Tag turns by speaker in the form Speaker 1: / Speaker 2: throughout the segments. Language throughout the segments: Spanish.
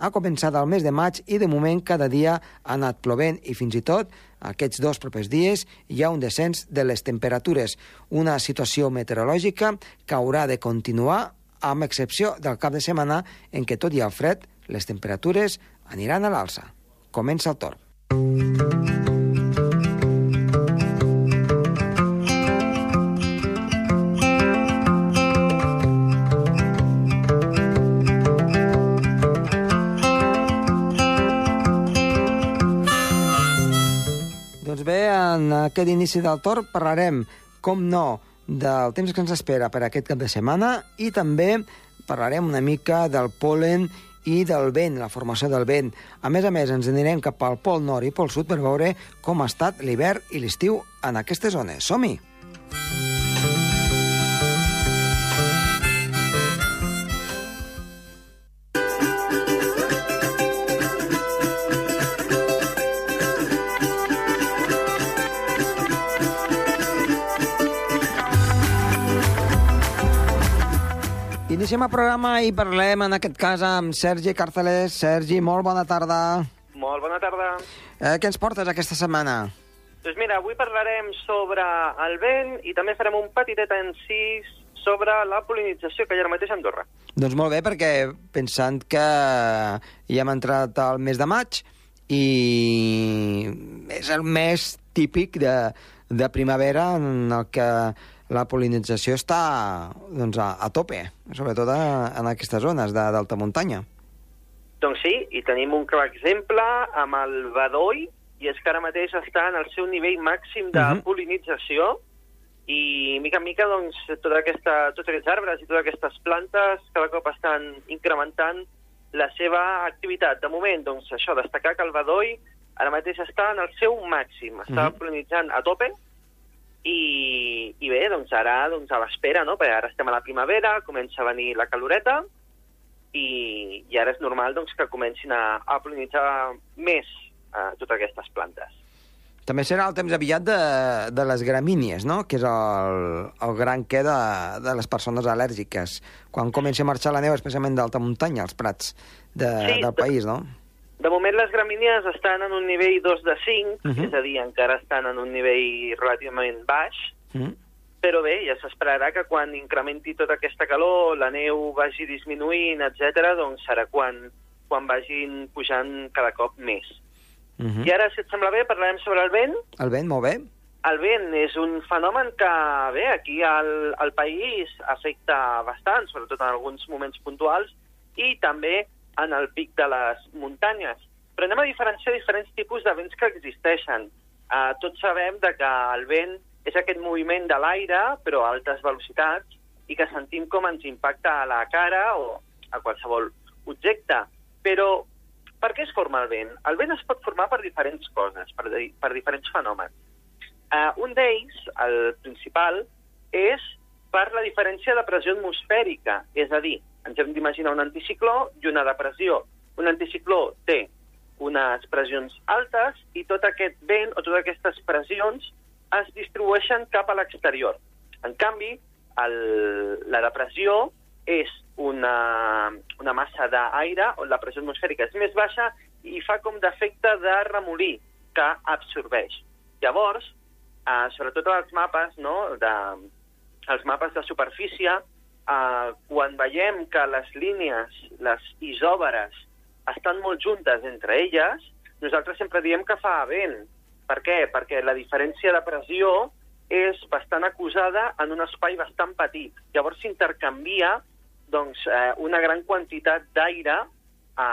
Speaker 1: ha començat al mes de maig i de moment cada dia ha anat plovent i fins i tot aquests dos propers dies hi ha un descens de les temperatures, una situació meteorològica que haurà de continuar amb excepció del cap de setmana en què tot i el fred les temperatures aniran a l'alça. Comença el torn. Aquest inici del torn parlarem, com no, del temps que ens espera per aquest cap de setmana i també parlarem una mica del polen i del vent, la formació del vent. A més a més, ens anirem cap al pol nord i pol sud per veure com ha estat l'hivern i l'estiu en aquestes zones. Som-hi! Iniciem el programa i parlem en aquest cas amb Sergi Carcelés. Sergi, molt bona tarda.
Speaker 2: Molt bona tarda.
Speaker 1: Eh, què ens portes aquesta setmana?
Speaker 2: Doncs mira, avui parlarem sobre el vent i també farem un petitet encís sobre la polinització que hi ha ara mateix a Andorra.
Speaker 1: Doncs molt bé, perquè pensant que ja hem entrat al mes de maig i és el mes típic de, de primavera en el que la polinització està doncs, a, a tope, sobretot a, en aquestes zones d'alta muntanya.
Speaker 2: Doncs sí, i tenim un clar exemple amb el bedoll, i és que ara mateix està en el seu nivell màxim de uh -huh. polinització, i mica en mica doncs, tota aquesta, tots aquests arbres i totes aquestes plantes cada cop estan incrementant la seva activitat. De moment, doncs, això, destacar que el bedoll ara mateix està en el seu màxim, està uh -huh. polinitzant a tope, i, i bé, doncs ara doncs a l'espera, no? perquè ara estem a la primavera, comença a venir la caloreta, i, i ara és normal doncs, que comencin a, a polinitzar més eh, totes aquestes plantes.
Speaker 1: També serà el temps aviat de, de les gramínies, no? que és el, el gran què de, de les persones al·lèrgiques. Quan comença a marxar la neu, especialment d'alta muntanya, als prats de,
Speaker 2: Sí,
Speaker 1: del país, no?
Speaker 2: De moment les gramínies estan en un nivell 2 de 5, uh
Speaker 1: Mhm.
Speaker 2: -huh. és a dir, encara estan en un nivell relativament baix,
Speaker 1: Mm.
Speaker 2: però bé, ja s'esperarà que quan incrementi tota aquesta calor, la neu vagi disminuint, etc, doncs serà quan, quan vagin pujant cada cop més.
Speaker 1: Mm -hmm.
Speaker 2: I ara, si et sembla bé, parlarem sobre el vent.
Speaker 1: El vent, molt bé.
Speaker 2: El vent és un fenomen que, bé, aquí al, al país afecta bastant, sobretot en alguns moments puntuals, i també en el pic de les muntanyes. Però anem a diferenciar diferents tipus de vents que existeixen. Uh, tots sabem de que el vent és aquest moviment de l'aire, però a altes velocitats, i que sentim com ens impacta a la cara o a qualsevol objecte. Però per què es forma el vent? El vent es pot formar per diferents coses, per, di- per diferents fenòmens. Uh, un d'ells, el principal, és per la diferència de pressió atmosfèrica. És a dir, ens hem d'imaginar un anticicló i una depressió. Un anticicló té unes pressions altes i tot aquest vent o totes aquestes pressions es distribueixen cap a l'exterior. En canvi, el, la depressió és una, una massa d'aire on la pressió atmosfèrica és més baixa i fa com d'efecte de remolí que absorbeix. Llavors, eh, sobretot als mapes, no, de, els mapes de superfície, eh, quan veiem que les línies, les isòbares, estan molt juntes entre elles, nosaltres sempre diem que fa vent. Per què? Perquè la diferència de pressió és bastant acusada en un espai bastant petit. Llavors s'intercanvia doncs, eh, una gran quantitat d'aire a,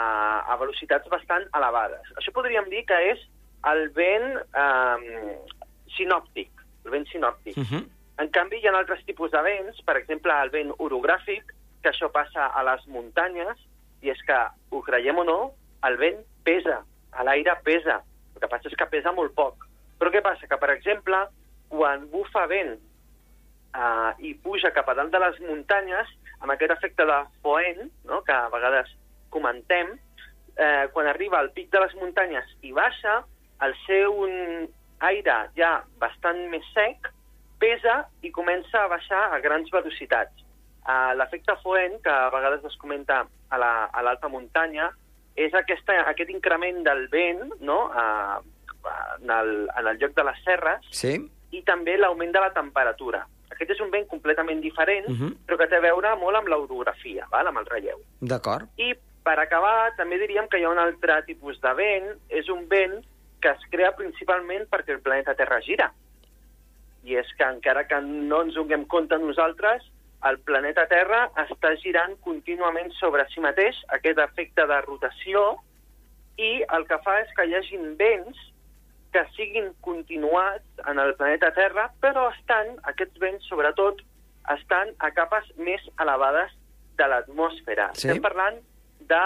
Speaker 2: a velocitats bastant elevades. Això podríem dir que és el vent eh, sinòptic, el vent sinòptic.
Speaker 1: Uh -huh.
Speaker 2: En canvi, hi ha altres tipus de vents, per exemple, el vent orogràfic, que això passa a les muntanyes, i és que, ho creiem o no, el vent pesa, l'aire pesa. El que passa és que pesa molt poc. Però què passa? Que, per exemple, quan bufa vent eh, i puja cap a dalt de les muntanyes, amb aquest efecte de foent, no?, que a vegades comentem, eh, quan arriba al pic de les muntanyes i baixa, el seu mm, aire ja bastant més sec pesa i comença a baixar a grans velocitats. Uh, L'efecte foent, que a vegades es comenta a la- a l'alta la, muntanya, és aquesta, aquest increment del vent no? a, a, en, el, en el lloc de les serres
Speaker 1: Sí?
Speaker 2: i també l'augment de la temperatura. Aquest és un vent completament diferent,
Speaker 1: Mhm.
Speaker 2: però que té a veure molt amb l'orografia, amb el relleu.
Speaker 1: D'acord.
Speaker 2: I per acabar, també diríem que hi ha un altre tipus de vent, és un vent que es crea principalment perquè el planeta Terra gira. I és que encara que no ens donem compte nosaltres, el planeta Terra està girant contínuament sobre si mateix, aquest efecte de rotació, i el que fa és que hi hagin vents que siguin continuats en el planeta Terra, però estan, aquests vents, sobretot, estan a capes més elevades de l'atmosfera.
Speaker 1: Sí.
Speaker 2: Estem parlant de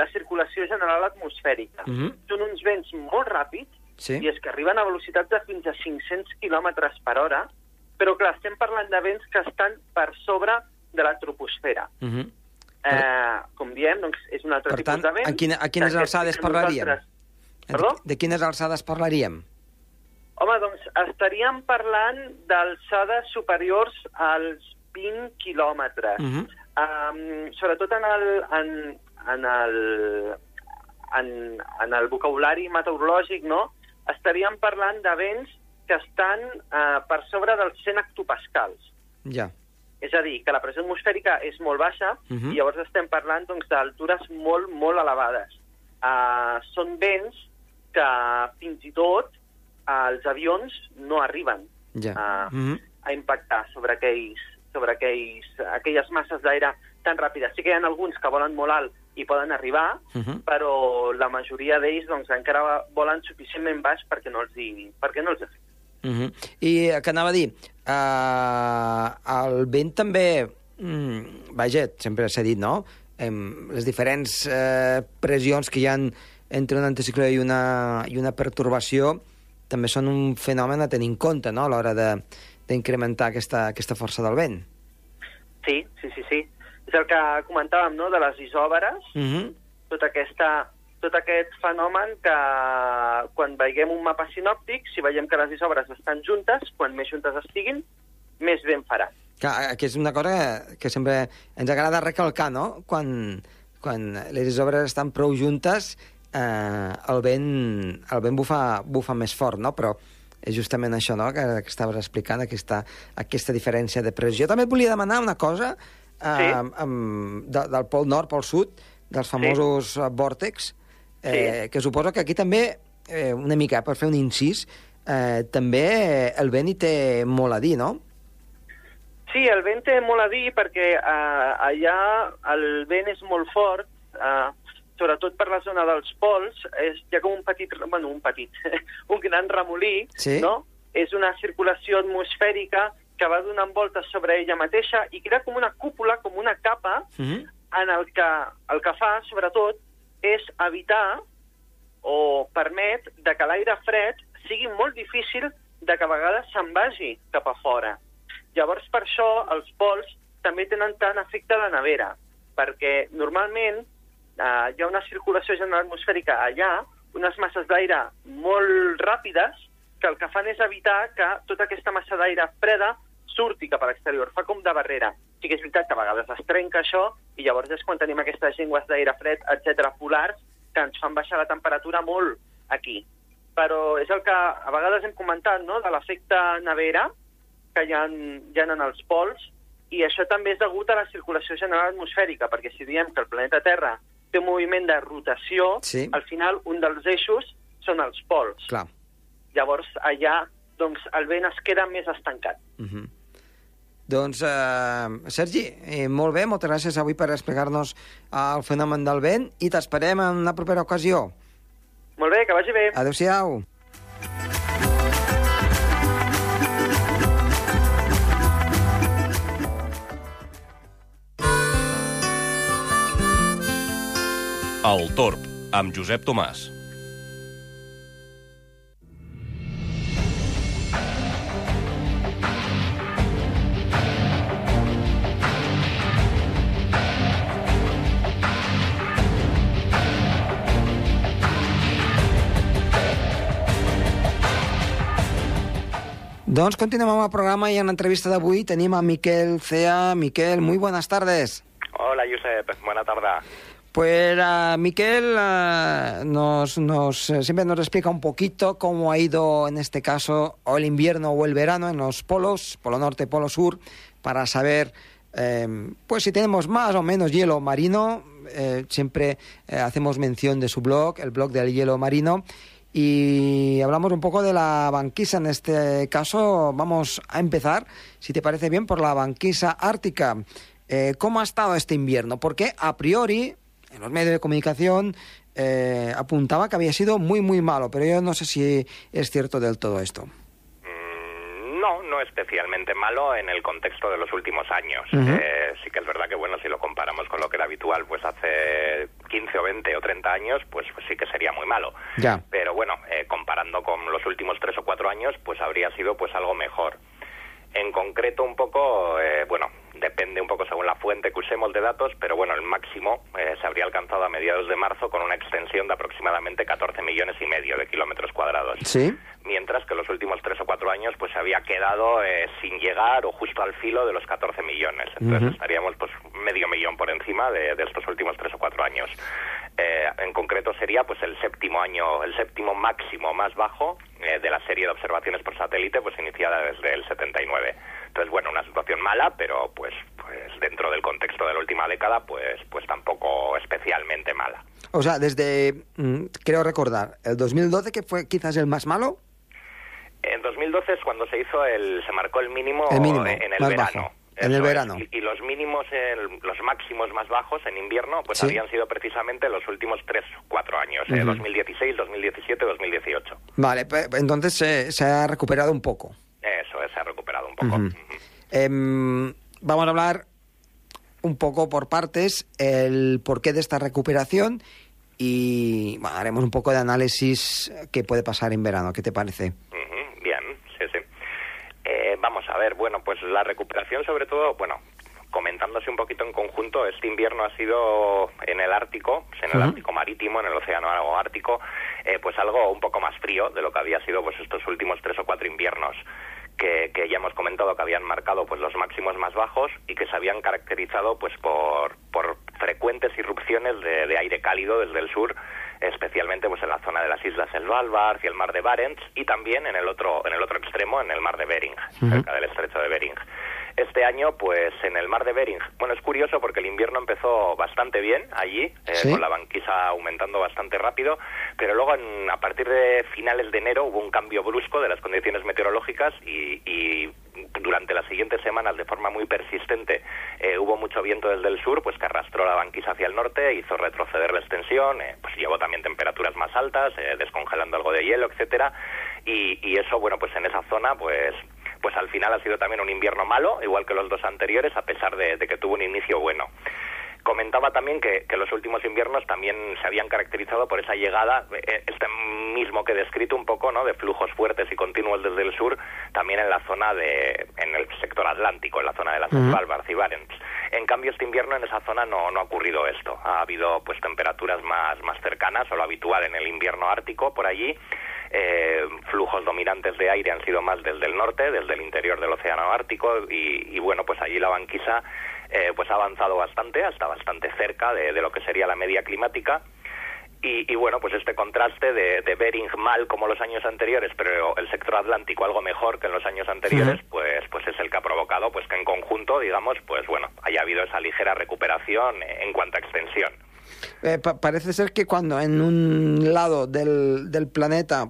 Speaker 2: la circulació general atmosfèrica.
Speaker 1: Mhm.
Speaker 2: Són uns vents molt ràpids,
Speaker 1: Sí?
Speaker 2: i és que arriben a velocitats de fins a 500 km per hora, però clar, estem parlant de vents que estan per sobre de la troposfera.
Speaker 1: Mhm.
Speaker 2: Eh, com diem, doncs és un altre
Speaker 1: Per tant,
Speaker 2: tipus de vent.
Speaker 1: a quina- a quines alçades parlaríem?
Speaker 2: nosaltres- Perdó?
Speaker 1: de quines alçades parlaríem?
Speaker 2: Home, doncs estaríem parlant d'alçades superiors als 20 quilòmetres.
Speaker 1: Mhm.
Speaker 2: um, sobretot en el, en, en el, en, en el vocabulari meteorològic, no? Estaríem parlant de vents que estan uh, per sobre dels 100 hectopascals.
Speaker 1: Ja.
Speaker 2: És a dir, que la pressió atmosfèrica és molt baixa
Speaker 1: Mhm.
Speaker 2: i llavors estem parlant doncs, d'altures molt, molt elevades. Uh, són vents que fins i tot els avions no arriben
Speaker 1: Ja.
Speaker 2: a,
Speaker 1: Mhm.
Speaker 2: a impactar sobre, aquells, sobre aquells, aquelles masses d'aire tan ràpides. Sí que hi ha alguns que volen molt alt i poden arribar,
Speaker 1: Mhm.
Speaker 2: però la majoria d'ells doncs, encara volen suficientment baix perquè no els hi, perquè no els afecti.
Speaker 1: Mhm. I eh, que anava a dir, uh, el vent també, mm, vaja, sempre s'ha dit, no? Em, les diferents eh, pressions que hi han entre un anticicló i una, i una pertorbació també són un fenomen a tenir en compte, no?, a l'hora de d'incrementar aquesta, aquesta força del vent.
Speaker 2: Sí, sí, sí, sí. És el que comentàvem, no?, de les isòbares,
Speaker 1: Mhm.
Speaker 2: tot, aquesta, tot aquest fenomen que quan veiem un mapa sinòptic, si veiem que les isòbares estan juntes, quan més juntes estiguin, més vent farà.
Speaker 1: Que, que és una cosa que, sempre ens agrada recalcar, no? Quan, quan les obres estan prou juntes, eh, el vent, el vent bufa, bufa més fort, no? Però és justament això, no?, que, que estaves explicant, aquesta, aquesta diferència de pressió. També et volia demanar una cosa eh,
Speaker 2: Sí.
Speaker 1: amb, de, del Pol Nord, Pol Sud, dels famosos sí. vòrtex, eh, que suposo que aquí també, eh, una mica per fer un incís, eh, també el vent hi té molt a dir, no?
Speaker 2: Sí, el vent té molt a dir perquè uh, allà el vent és molt fort, uh, sobretot per la zona dels pols, és, hi ha com un petit, bueno, un petit, un gran remolí,
Speaker 1: Sí.
Speaker 2: no? És una circulació atmosfèrica que va donant voltes sobre ella mateixa i crea com una cúpula, com una capa,
Speaker 1: Mhm.
Speaker 2: en el que el que fa, sobretot, és evitar o permet de que l'aire fred sigui molt difícil de que a vegades se'n vagi cap a fora. Llavors, per això, els pols també tenen tant efecte de nevera, perquè normalment eh, hi ha una circulació general atmosfèrica allà, unes masses d'aire molt ràpides, que el que fan és evitar que tota aquesta massa d'aire freda surti cap a l'exterior, fa com de barrera. Sí que és veritat que a vegades es trenca això i llavors és quan tenim aquestes llengües d'aire fred, etc polars, que ens fan baixar la temperatura molt aquí. Però és el que a vegades hem comentat, no?, de l'efecte nevera que hi ha, hi ha en els pols, i això també és degut a la circulació general atmosfèrica, perquè si diem que el planeta Terra té un moviment de rotació,
Speaker 1: Sí.
Speaker 2: al final un dels eixos són els pols.
Speaker 1: Clar.
Speaker 2: Llavors allà doncs, el vent es queda més estancat.
Speaker 1: Uh -huh. Doncs, eh, Sergi, eh, molt bé, moltes gràcies avui per explicar-nos el fenomen del vent i t'esperem en una propera ocasió.
Speaker 2: Molt bé, que vagi bé.
Speaker 1: Adéu-siau.
Speaker 3: El Torb, amb Josep Tomàs.
Speaker 1: Doncs continuem amb el programa i en l'entrevista d'avui tenim a Miquel Cea. Miquel, muy buenas tardes.
Speaker 4: Hola, Josep. Buena tarda.
Speaker 1: Pues uh, Miquel uh, nos, nos, eh, siempre nos explica un poquito cómo ha ido en este caso o el invierno o el verano en los polos, polo norte, polo sur, para saber eh, pues si tenemos más o menos hielo marino. Eh, siempre eh, hacemos mención de su blog, el blog del hielo marino. Y hablamos un poco de la banquisa. En este caso vamos a empezar, si te parece bien, por la banquisa ártica. Eh, ¿Cómo ha estado este invierno? Porque a priori en los medios de comunicación eh, apuntaba que había sido muy, muy malo, pero yo no sé si es cierto del todo esto.
Speaker 4: Mm, no, no especialmente malo en el contexto de los últimos años. Uh -huh. eh, sí que es verdad que, bueno, si lo comparamos con lo que era habitual, pues hace 15 o 20 o 30 años, pues, pues sí que sería muy malo.
Speaker 1: Ya.
Speaker 4: Pero bueno, eh, comparando con los últimos 3 o 4 años, pues habría sido pues algo mejor. En concreto, un poco, eh, bueno, depende un poco según la fuente que usemos de datos, pero bueno, el máximo eh, se habría alcanzado a mediados de marzo con una extensión de aproximadamente 14 millones y medio de kilómetros cuadrados.
Speaker 1: Sí.
Speaker 4: Mientras que los últimos tres o cuatro años pues se había quedado eh, sin llegar o justo al filo de los 14 millones. Entonces uh -huh. estaríamos pues medio millón por encima de, de estos últimos tres o cuatro años. Eh, en concreto sería pues el séptimo año, el séptimo máximo más bajo eh, de la serie de observaciones por satélite, pues iniciada desde el 79. Entonces, bueno, una situación mala, pero pues, pues dentro del contexto de la última década, pues, pues tampoco especialmente mala.
Speaker 1: O sea, desde, mm, creo recordar, el 2012, que fue quizás el más malo.
Speaker 4: En 2012 es cuando se hizo el, se marcó el mínimo,
Speaker 1: el mínimo
Speaker 4: en el verano.
Speaker 1: Bajo. En el verano.
Speaker 4: Y, y, los mínimos, el, los máximos más bajos en invierno, pues
Speaker 1: ¿Sí?
Speaker 4: habían sido precisamente los últimos tres, cuatro años, uh -huh. eh, 2016, 2017, 2018.
Speaker 1: Vale, pues, entonces se, se, ha recuperado un poco.
Speaker 4: Eso, se ha recuperado un poco. Uh -huh. Uh -huh.
Speaker 1: Eh, vamos a hablar un poco por partes el porqué de esta recuperación y bueno, haremos un poco de análisis qué puede pasar en verano. ¿Qué te parece?
Speaker 4: Bien, sí, sí. Eh, vamos a ver, bueno, pues la recuperación sobre todo, bueno, comentándose un poquito en conjunto, este invierno ha sido en el Ártico, en el uh -huh. Ártico marítimo, en el Océano Ártico, eh, pues algo un poco más frío de lo que había sido pues estos últimos tres o cuatro inviernos. Que, que, ya hemos comentado que habían marcado pues los máximos más bajos y que se habían caracterizado pues por, por frecuentes irrupciones de, de, aire cálido desde el sur especialmente pues en la zona de las islas Svalbard y el mar de Barents y también en el otro en el otro extremo en el mar de Bering uh -huh. cerca del estrecho de Bering este año, pues en el mar de Bering. Bueno, es curioso porque el invierno empezó bastante bien allí, eh, ¿Sí? con la banquisa aumentando bastante rápido, pero luego en, a partir de finales de enero hubo un cambio brusco de las condiciones meteorológicas y, y durante las siguientes semanas, de forma muy persistente, eh, hubo mucho viento desde el sur, pues que arrastró la banquisa hacia el norte, hizo retroceder la extensión, eh, pues llevó también temperaturas más altas, descongelando algo de hielo, etcétera, y, y eso, bueno, pues en esa zona, pues pues al final ha sido también un invierno malo, igual que los dos anteriores, a pesar de, de que tuvo un inicio bueno. Comentaba también que, que, los últimos inviernos también se habían caracterizado por esa llegada, este mismo que he descrito un poco, ¿no? de flujos fuertes y continuos desde el sur, también en la zona de, en el sector atlántico, en la zona de las uh -huh. Svalbard y Barents. En cambio, este invierno en esa zona no, no ha ocurrido esto. Ha habido pues temperaturas más, más cercanas o lo habitual en el invierno ártico por allí. Eh, flujos dominantes de aire han sido más desde el norte, desde el interior del océano Ártico y, y bueno, pues allí la banquisa eh, pues ha avanzado bastante, hasta bastante cerca de, de lo que sería la media climática. Y, y, bueno, pues este contraste de, de, Bering mal como los años anteriores, pero el sector atlántico algo mejor que en los años anteriores, pues pues es el que ha provocado pues que en conjunto, digamos, pues bueno, haya habido esa ligera recuperación en cuanto a extensión.
Speaker 1: Eh, pa parece ser que cuando en un lado del, del planeta,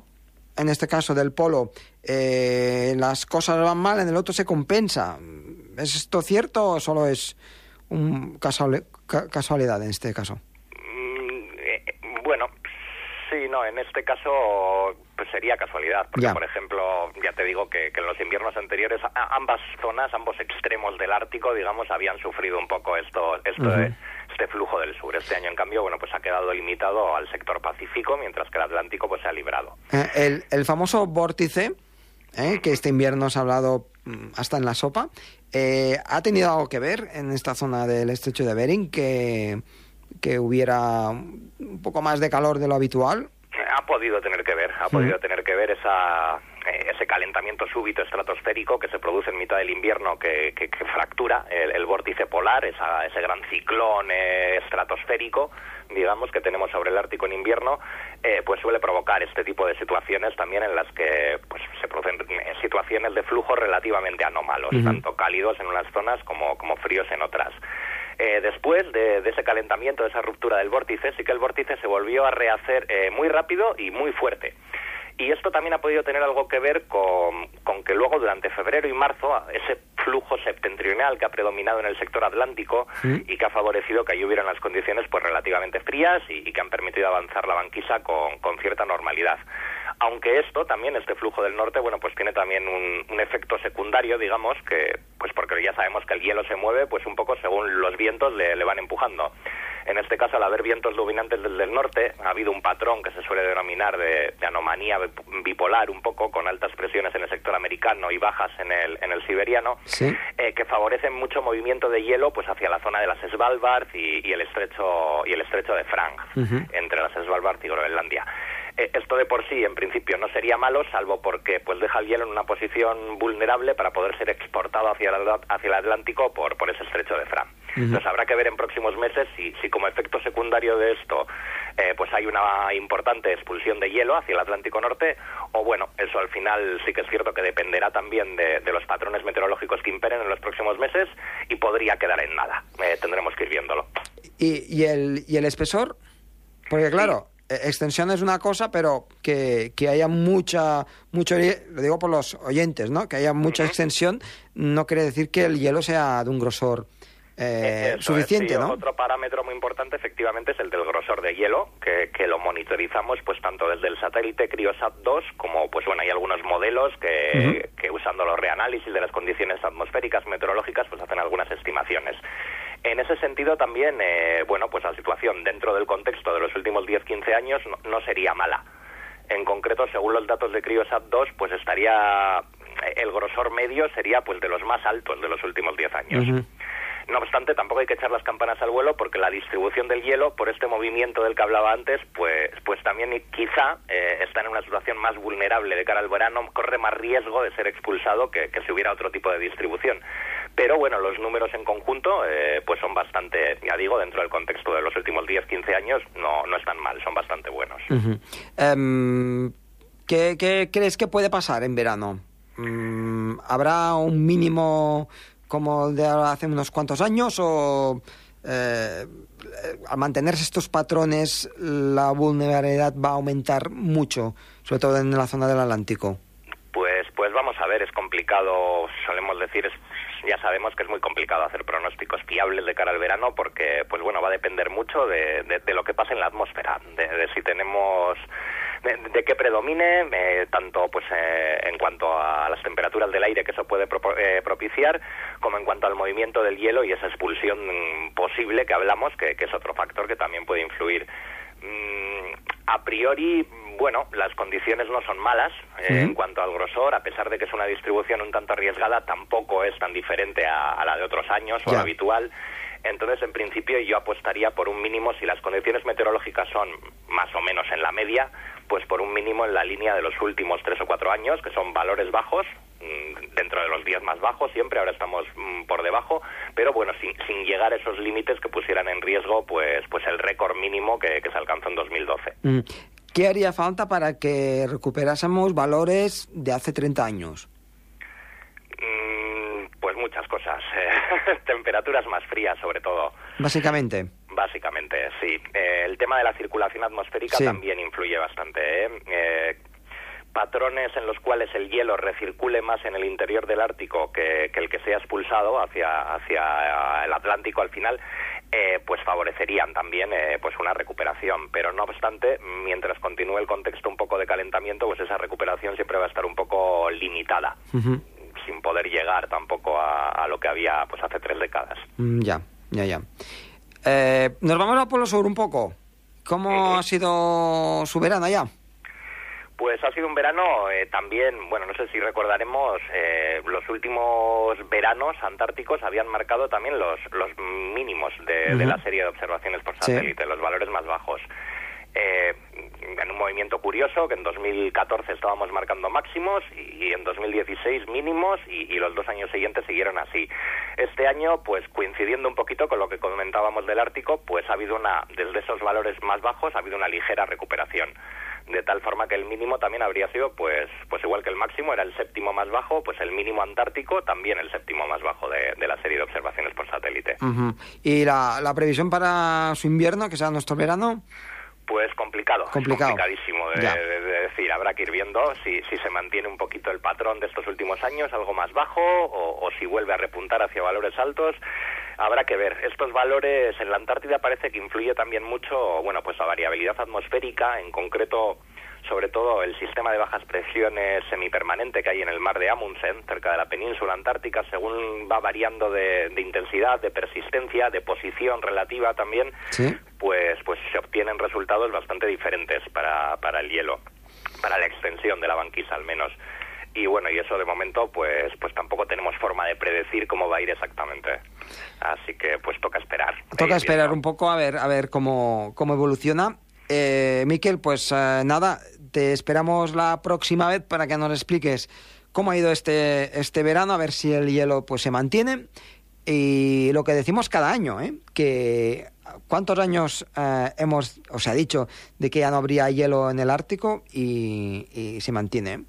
Speaker 1: en este caso del polo, eh, las cosas van mal, en el otro se compensa. ¿Es esto cierto o solo es un casual, casualidad en este caso?
Speaker 4: Bueno, sí, no, en este caso pues sería casualidad, porque ya. por ejemplo, ya te digo que, que en los inviernos anteriores ambas zonas, ambos extremos del Ártico, digamos, habían sufrido un poco esto, esto uh -huh. de, este flujo del sur. Este año, en cambio, bueno, pues ha quedado limitado al sector Pacífico, mientras que el Atlántico pues se ha librado.
Speaker 1: Eh, el, el, famoso vórtice, eh, que este invierno se ha hablado mm, hasta en la sopa, eh, ¿ha tenido algo que ver en esta zona del estrecho de Bering que que hubiera un poco más de calor de lo habitual?
Speaker 4: Ha podido tener que ver, ha podido mm. tener que ver esa, ese calentamiento súbito estratosférico que se produce en mitad del invierno que, que, fractura el, vórtice polar, ese gran ciclón eh, estratosférico digamos, que tenemos sobre el Ártico en invierno, eh, pues suele provocar este tipo de situaciones también en las que pues, se producen situaciones de flujo relativamente anómalos, tanto cálidos en unas zonas como, como fríos en otras. Eh, después de, ese calentamiento, de esa ruptura del vórtice, sí que el vórtice se volvió a rehacer eh, muy rápido y muy fuerte. Y esto también ha podido tener algo que ver con, que luego durante febrero y marzo ese flujo septentrional que ha predominado en el sector atlántico y que ha favorecido que allí hubieran las condiciones pues relativamente frías y, que han permitido avanzar la banquisa con, con cierta normalidad aunque esto también, este flujo del norte, bueno, pues tiene también un, efecto secundario, digamos, que, pues porque ya sabemos que el hielo se mueve, pues un poco según los vientos le, le van empujando. En este caso, al haber vientos dominantes desde el norte, ha habido un patrón que se suele denominar de, anomalía bipolar, un poco, con altas presiones en el sector americano y bajas en el, en el siberiano, eh, que favorecen mucho movimiento de hielo pues hacia la zona de las Svalbard y, el estrecho y el estrecho de Frank, entre las Svalbard y Groenlandia. Eh, esto de por sí, en principio, no sería malo, salvo porque pues deja el hielo en una posición vulnerable para poder ser exportado hacia el, hacia el Atlántico por, por ese estrecho de Fram. Entonces habrá que ver en próximos meses si, si como efecto secundario de esto eh, pues hay una importante expulsión de hielo hacia el Atlántico Norte o bueno, eso al final sí que es cierto que dependerá también de, los patrones meteorológicos que imperen en los próximos meses y podría quedar en nada. Eh, tendremos que ir viéndolo.
Speaker 1: ¿Y, y, el, ¿Y el espesor? Porque claro, extensión es una cosa, pero que, que haya mucha, mucho, lo digo por los oyentes, ¿no? Que haya mucha extensión no quiere decir que el hielo sea de un grosor eh, suficiente, ¿no?
Speaker 4: Otro parámetro muy importante efectivamente es el del grosor de hielo, que, que lo monitorizamos pues tanto desde el satélite Criosat 2 como pues bueno, hay algunos modelos que, que usando los reanálisis de las condiciones atmosféricas meteorológicas pues hacen algunas estimaciones. En ese sentido también, eh, bueno, pues la situación dentro del contexto de los últimos 10-15 años no, sería mala. En concreto, según los datos de Criosat 2, pues estaría el grosor medio sería pues de los más altos de los últimos 10 años. No obstante, tampoco hay que echar las campanas al vuelo porque la distribución del hielo, por este movimiento del que hablaba antes, pues, pues también quizá eh, está en una situación más vulnerable de cara al verano, corre más riesgo de ser expulsado que, que si hubiera otro tipo de distribución pero bueno, los números en conjunto eh, pues son bastante, ya digo, dentro del contexto de los últimos 10, 15 años, no, no están mal, son bastante buenos.
Speaker 1: Em, ¿qué, crees que puede pasar en verano? Mm, ¿Habrá un mínimo como el de hace unos cuantos años o eh, al mantenerse estos patrones la vulnerabilidad va a aumentar mucho, sobre todo en la zona del Atlántico?
Speaker 4: Pues, pues vamos a ver, es complicado, solemos decir, es ya sabemos que es muy complicado hacer pronósticos fiables de cara al verano porque, pues bueno, va a depender mucho de, de, lo que pase en la atmósfera, de, si tenemos de, que predomine, eh, tanto pues eh, en cuanto a las temperaturas del aire que eso puede eh, propiciar, como en cuanto al movimiento del hielo y esa expulsión posible que hablamos, que, que es otro factor que también puede influir. Mm, a priori, bueno, las condiciones no son malas eh, en cuanto al grosor, a pesar de que es una distribución un tanto arriesgada, tampoco es tan diferente a, la de otros años o habitual. Entonces, en principio, yo apostaría por un mínimo, si las condiciones meteorológicas son más o menos en la media, pues por un mínimo en la línea de los últimos tres o cuatro años, que son valores bajos, mm, dentro de los días más bajos siempre, ahora estamos mm, por debajo, pero bueno, sin, sin llegar a esos límites que pusieran en riesgo pues, pues el récord mínimo que, se alcanzó en 2012.
Speaker 1: ¿Qué haría falta para que recuperásemos valores de hace 30 años?
Speaker 4: Mm, pues muchas cosas. Temperaturas más frías, sobre todo.
Speaker 1: Básicamente.
Speaker 4: Básicamente, sí. Eh, el tema de la circulación atmosférica también influye bastante. ¿eh? ¿eh? Patrones en los cuales el hielo recircule más en el interior del Ártico que, que el que sea expulsado hacia, hacia el Atlántico al final eh, pues favorecerían también eh, pues una recuperación. Pero no obstante mientras continúe el contexto un poco de calentamiento pues esa recuperación siempre va a estar un poco limitada sin poder llegar tampoco a, lo que había pues hace tres décadas.
Speaker 1: Mm, ya ya ya. Eh, nos vamos a Polo Sur un poco cómo ha sido su verano allá
Speaker 4: pues ha sido un verano eh, también, bueno, no sé si recordaremos, eh, los últimos veranos antárticos habían marcado también los, los mínimos de, la serie de observaciones por satélite, los valores más bajos. Eh, en un movimiento curioso, que en 2014 estábamos marcando máximos y, en 2016 mínimos y, y, los dos años siguientes siguieron así. Este año, pues coincidiendo un poquito con lo que comentábamos del Ártico, pues ha habido una, desde esos valores más bajos, ha habido una ligera recuperación de tal forma que el mínimo también habría sido, pues, pues igual que el máximo era el séptimo más bajo, pues el mínimo antártico también el séptimo más bajo de, la serie de observaciones por satélite.
Speaker 1: ¿Y la, la, previsión para su invierno, que sea nuestro verano?
Speaker 4: Pues complicado,
Speaker 1: complicado.
Speaker 4: complicadísimo de, de, de, decir. Habrá que ir viendo si, si se mantiene un poquito el patrón de estos últimos años, algo más bajo, o, o si vuelve a repuntar hacia valores altos habrá que ver. Estos valores en la Antártida parece que influye también mucho, bueno, pues la variabilidad atmosférica, en concreto sobre todo el sistema de bajas presiones semipermanente que hay en el mar de Amundsen, cerca de la península antártica, según va variando de, de intensidad, de persistencia, de posición relativa también,
Speaker 1: ¿Sí?
Speaker 4: Pues, pues se obtienen resultados bastante diferentes para, para el hielo, para la extensión de la banquisa al menos. Y bueno y eso de momento pues pues tampoco tenemos forma de predecir cómo va a ir exactamente. Así que pues toca esperar.
Speaker 1: Toca esperar viendo. un poco a ver a ver cómo cómo evoluciona. Eh, Miquel pues eh, nada te esperamos la próxima vez para que nos expliques cómo ha ido este este verano a ver si el hielo pues se mantiene. Y lo que decimos cada año ¿eh? que ¿Cuántos años eh, hemos, os ha dicho, de que ya no habría hielo en el Ártico y, y se mantiene?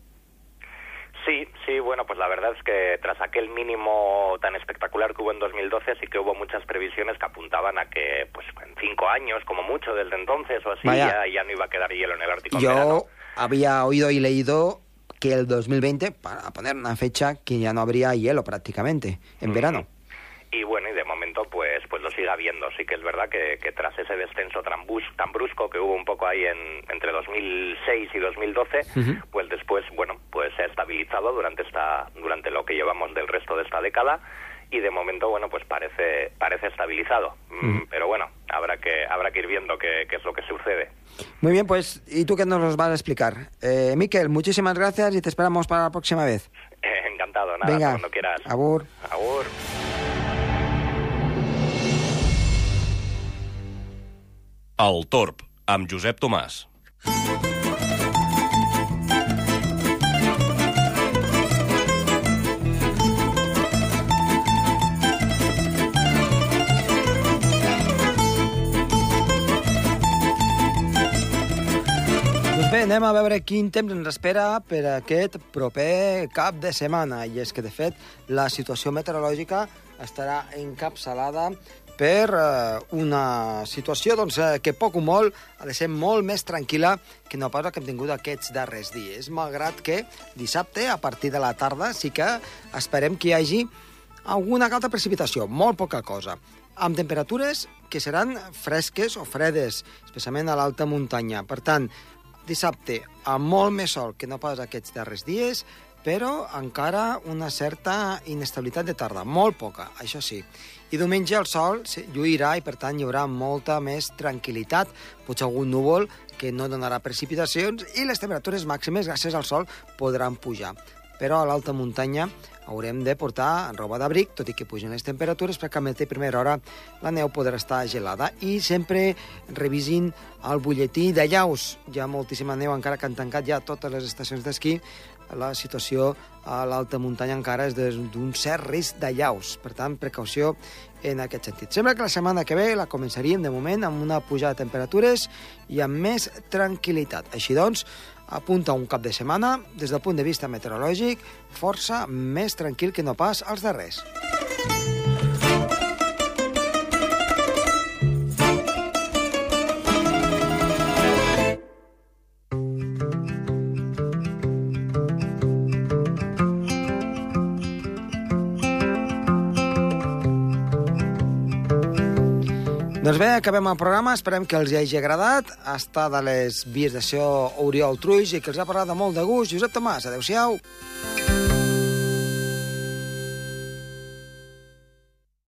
Speaker 4: Sí, sí, bueno, pues la verdad es que tras aquel mínimo tan espectacular que hubo en 2012, sí que hubo muchas previsiones que apuntaban a que, pues en cinco años, como mucho desde entonces o así, ya, ya, no iba a quedar hielo en el Ártico.
Speaker 1: Yo
Speaker 4: verano.
Speaker 1: había oído y leído que el 2020, para poner una fecha, que ya no habría hielo prácticamente en mm. verano
Speaker 4: y bueno, y de momento pues lo sigue habiendo. Sí que es verdad que, que tras ese descenso tan, bus, tan brusco que hubo un poco ahí en, entre 2006 y 2012, uh -huh. pues después, bueno, pues se ha estabilizado durante esta durante lo que llevamos del resto de esta década y de momento bueno pues parece parece estabilizado. Uh -huh. pero bueno habrá que habrá que ir viendo qué, qué, es lo que sucede.
Speaker 1: Muy bien pues y tú qué nos los vas a explicar eh, Miquel muchísimas gracias y te esperamos para la próxima vez.
Speaker 4: Eh, encantado nada
Speaker 1: Venga,
Speaker 4: cuando quieras.
Speaker 1: Agur.
Speaker 4: Agur
Speaker 3: El Torb, amb Josep Tomàs.
Speaker 1: Bé, anem a veure quin temps ens espera per aquest proper cap de setmana. I és que, de fet, la situació meteorològica estarà encapçalada per eh, una situació doncs, eh, que poc o molt ha de ser molt més tranquil·la que no pas que hem tingut aquests darrers dies. Malgrat que dissabte, a partir de la tarda, sí que esperem que hi hagi alguna altra precipitació, molt poca cosa, amb temperatures que seran fresques o fredes, especialment a l'alta muntanya. Per tant, dissabte amb molt més sol que no pas aquests darrers dies, però encara una certa inestabilitat de tarda, molt poca, això sí. I diumenge el sol lluirà i, per tant, hi haurà molta més tranquil·litat, potser algun núvol que no donarà precipitacions i les temperatures màximes, gràcies al sol, podran pujar. Però a l'alta muntanya haurem de portar roba d'abric, tot i que pugen les temperatures, perquè a matí primera hora la neu podrà estar gelada. I sempre revisin el butlletí de llaus. Hi ha moltíssima neu, encara que han tancat ja totes les estacions d'esquí, la situació a l'alta muntanya encara és d'un cert risc de llaus. Per tant, precaució en aquest sentit. Sembla que la setmana que ve la començaríem, de moment, amb una pujada de temperatures i amb més tranquil·litat. Així doncs, apunta un cap de setmana, des del punt de vista meteorològic, força més tranquil que no pas els darrers. Doncs bé, acabem el programa, esperem que els hagi agradat. Està de les vies so Oriol Truix i que els ha parlat de molt de gust. Josep Tomàs, adeu-siau.